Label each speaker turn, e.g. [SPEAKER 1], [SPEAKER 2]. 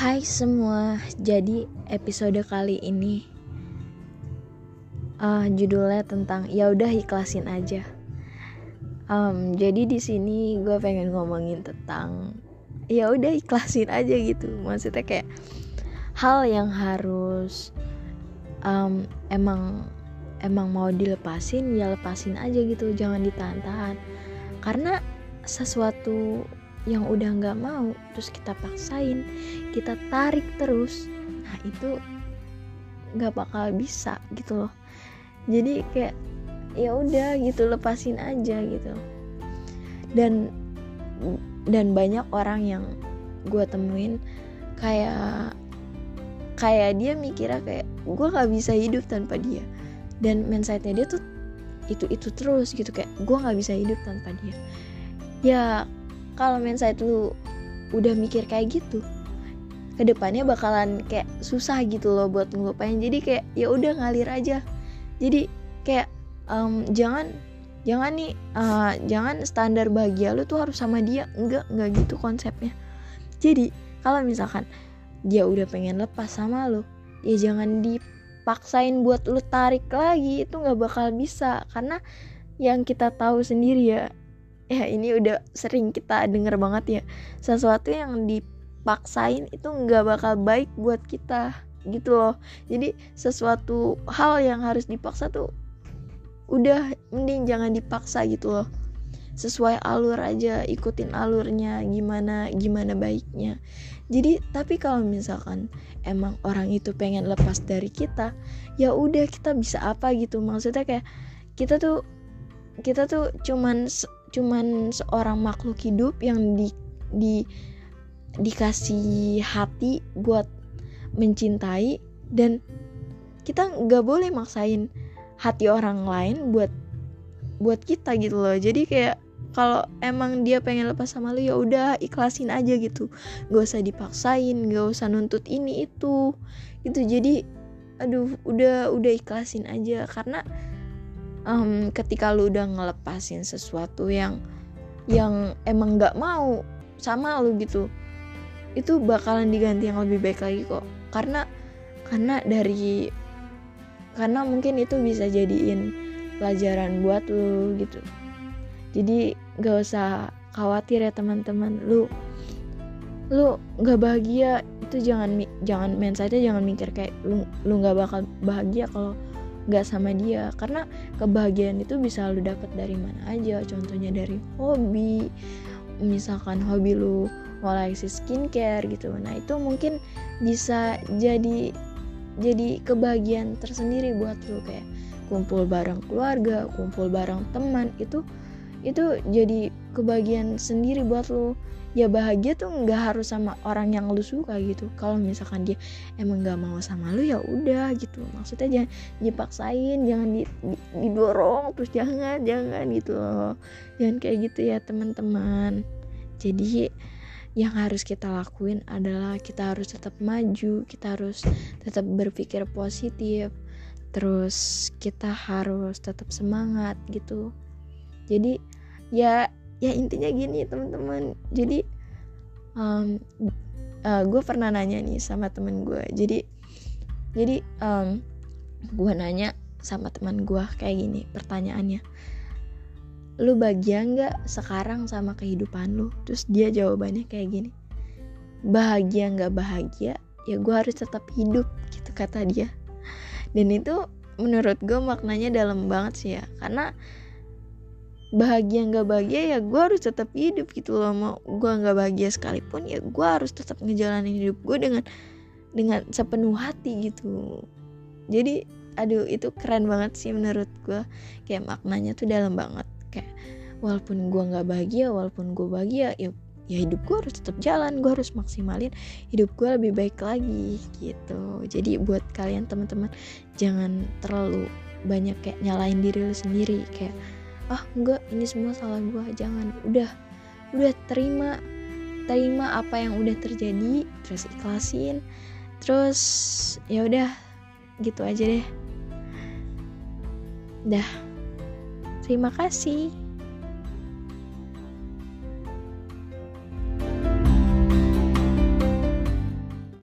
[SPEAKER 1] Hai semua, jadi episode kali ini uh, judulnya tentang ya udah ikhlasin aja. Um, jadi di sini gue pengen ngomongin tentang ya udah ikhlasin aja gitu. Maksudnya kayak hal yang harus um, emang emang mau dilepasin ya lepasin aja gitu, jangan ditahan-tahan. Karena sesuatu yang udah nggak mau terus kita paksain kita tarik terus nah itu nggak bakal bisa gitu loh. Jadi kayak ya udah gitu lepasin aja gitu. Dan dan banyak orang yang gue temuin kayak kayak dia mikirnya kayak gue nggak bisa hidup tanpa dia. Dan mindsetnya dia tuh itu itu terus gitu kayak gue nggak bisa hidup tanpa dia. Ya kalau mindset lu udah mikir kayak gitu ke depannya bakalan kayak susah gitu loh buat ngelupain. Jadi kayak ya udah ngalir aja. Jadi kayak um, jangan jangan nih uh, jangan standar bahagia lu tuh harus sama dia. Enggak enggak gitu konsepnya. Jadi kalau misalkan dia udah pengen lepas sama lu ya jangan dipaksain buat lu tarik lagi. Itu nggak bakal bisa. Karena yang kita tahu sendiri ya ya ini udah sering kita denger banget ya. Sesuatu yang dipaksain itu nggak bakal baik buat kita gitu loh. Jadi sesuatu hal yang harus dipaksa tuh udah mending jangan dipaksa gitu loh. Sesuai alur aja ikutin alurnya gimana gimana baiknya. Jadi tapi kalau misalkan emang orang itu pengen lepas dari kita ya udah kita bisa apa gitu. Maksudnya kayak kita tuh kita tuh cuman cuman seorang makhluk hidup yang di di dikasih hati buat mencintai dan kita nggak boleh maksain hati orang lain buat buat kita gitu loh. Jadi kayak kalau emang dia pengen lepas sama lu ya udah ikhlasin aja gitu. Gak usah dipaksain gak usah nuntut ini itu. Gitu. Jadi aduh udah udah ikhlasin aja. Karena um, ketika lu udah ngelepasin sesuatu yang yang emang nggak mau sama lu gitu itu bakalan diganti yang lebih baik lagi kok. Karena karena dari karena mungkin itu bisa jadiin pelajaran buat lu gitu. Jadi gak usah khawatir ya teman-teman lu lu nggak bahagia itu jangan jangan saja jangan mikir kayak lu lu nggak bakal bahagia kalau gak sama dia. Karena kebahagiaan itu bisa lu dapat dari mana aja. Contohnya dari hobi. Misalkan hobi lu koleksi skincare gitu. Nah itu mungkin bisa jadi jadi kebahagiaan tersendiri buat lu. Kayak kumpul bareng keluarga kumpul bareng teman itu itu jadi kebahagiaan sendiri buat lu ya bahagia tuh nggak harus sama orang yang lu suka gitu. Kalau misalkan dia emang nggak mau sama lu ya udah gitu. Maksudnya jangan dipaksain jangan di, didorong terus jangan jangan gitu loh. Jangan kayak gitu ya teman-teman. Jadi yang harus kita lakuin adalah kita harus tetap maju kita harus tetap berpikir positif. Terus kita harus tetap semangat gitu jadi ya ya intinya gini teman-teman. Jadi um, uh, gue pernah nanya nih sama temen gue jadi jadi um, gue nanya sama teman gue kayak gini pertanyaannya. Lu bahagia nggak sekarang sama kehidupan lu? Terus dia jawabannya kayak gini. Bahagia nggak bahagia ya gue harus tetap hidup gitu kata dia. Dan itu menurut gue maknanya dalam banget sih ya. Karena bahagia nggak bahagia ya gue harus tetap hidup gitu loh. Mau gue nggak bahagia sekalipun ya gue harus tetap ngejalanin hidup gue dengan dengan sepenuh hati gitu. Jadi aduh itu keren banget sih menurut gue kayak maknanya tuh dalam banget. Kayak walaupun gue nggak bahagia walaupun gue bahagia ya ya hidup gue harus tetap jalan. Gue harus maksimalin hidup gue lebih baik lagi gitu. Jadi buat kalian teman-teman jangan terlalu banyak kayak nyalain diri lu sendiri. Kayak ah enggak ini semua salah gue jangan. Udah udah terima terima apa yang udah terjadi terus ikhlasin terus ya udah gitu aja deh. Dah. Terima kasih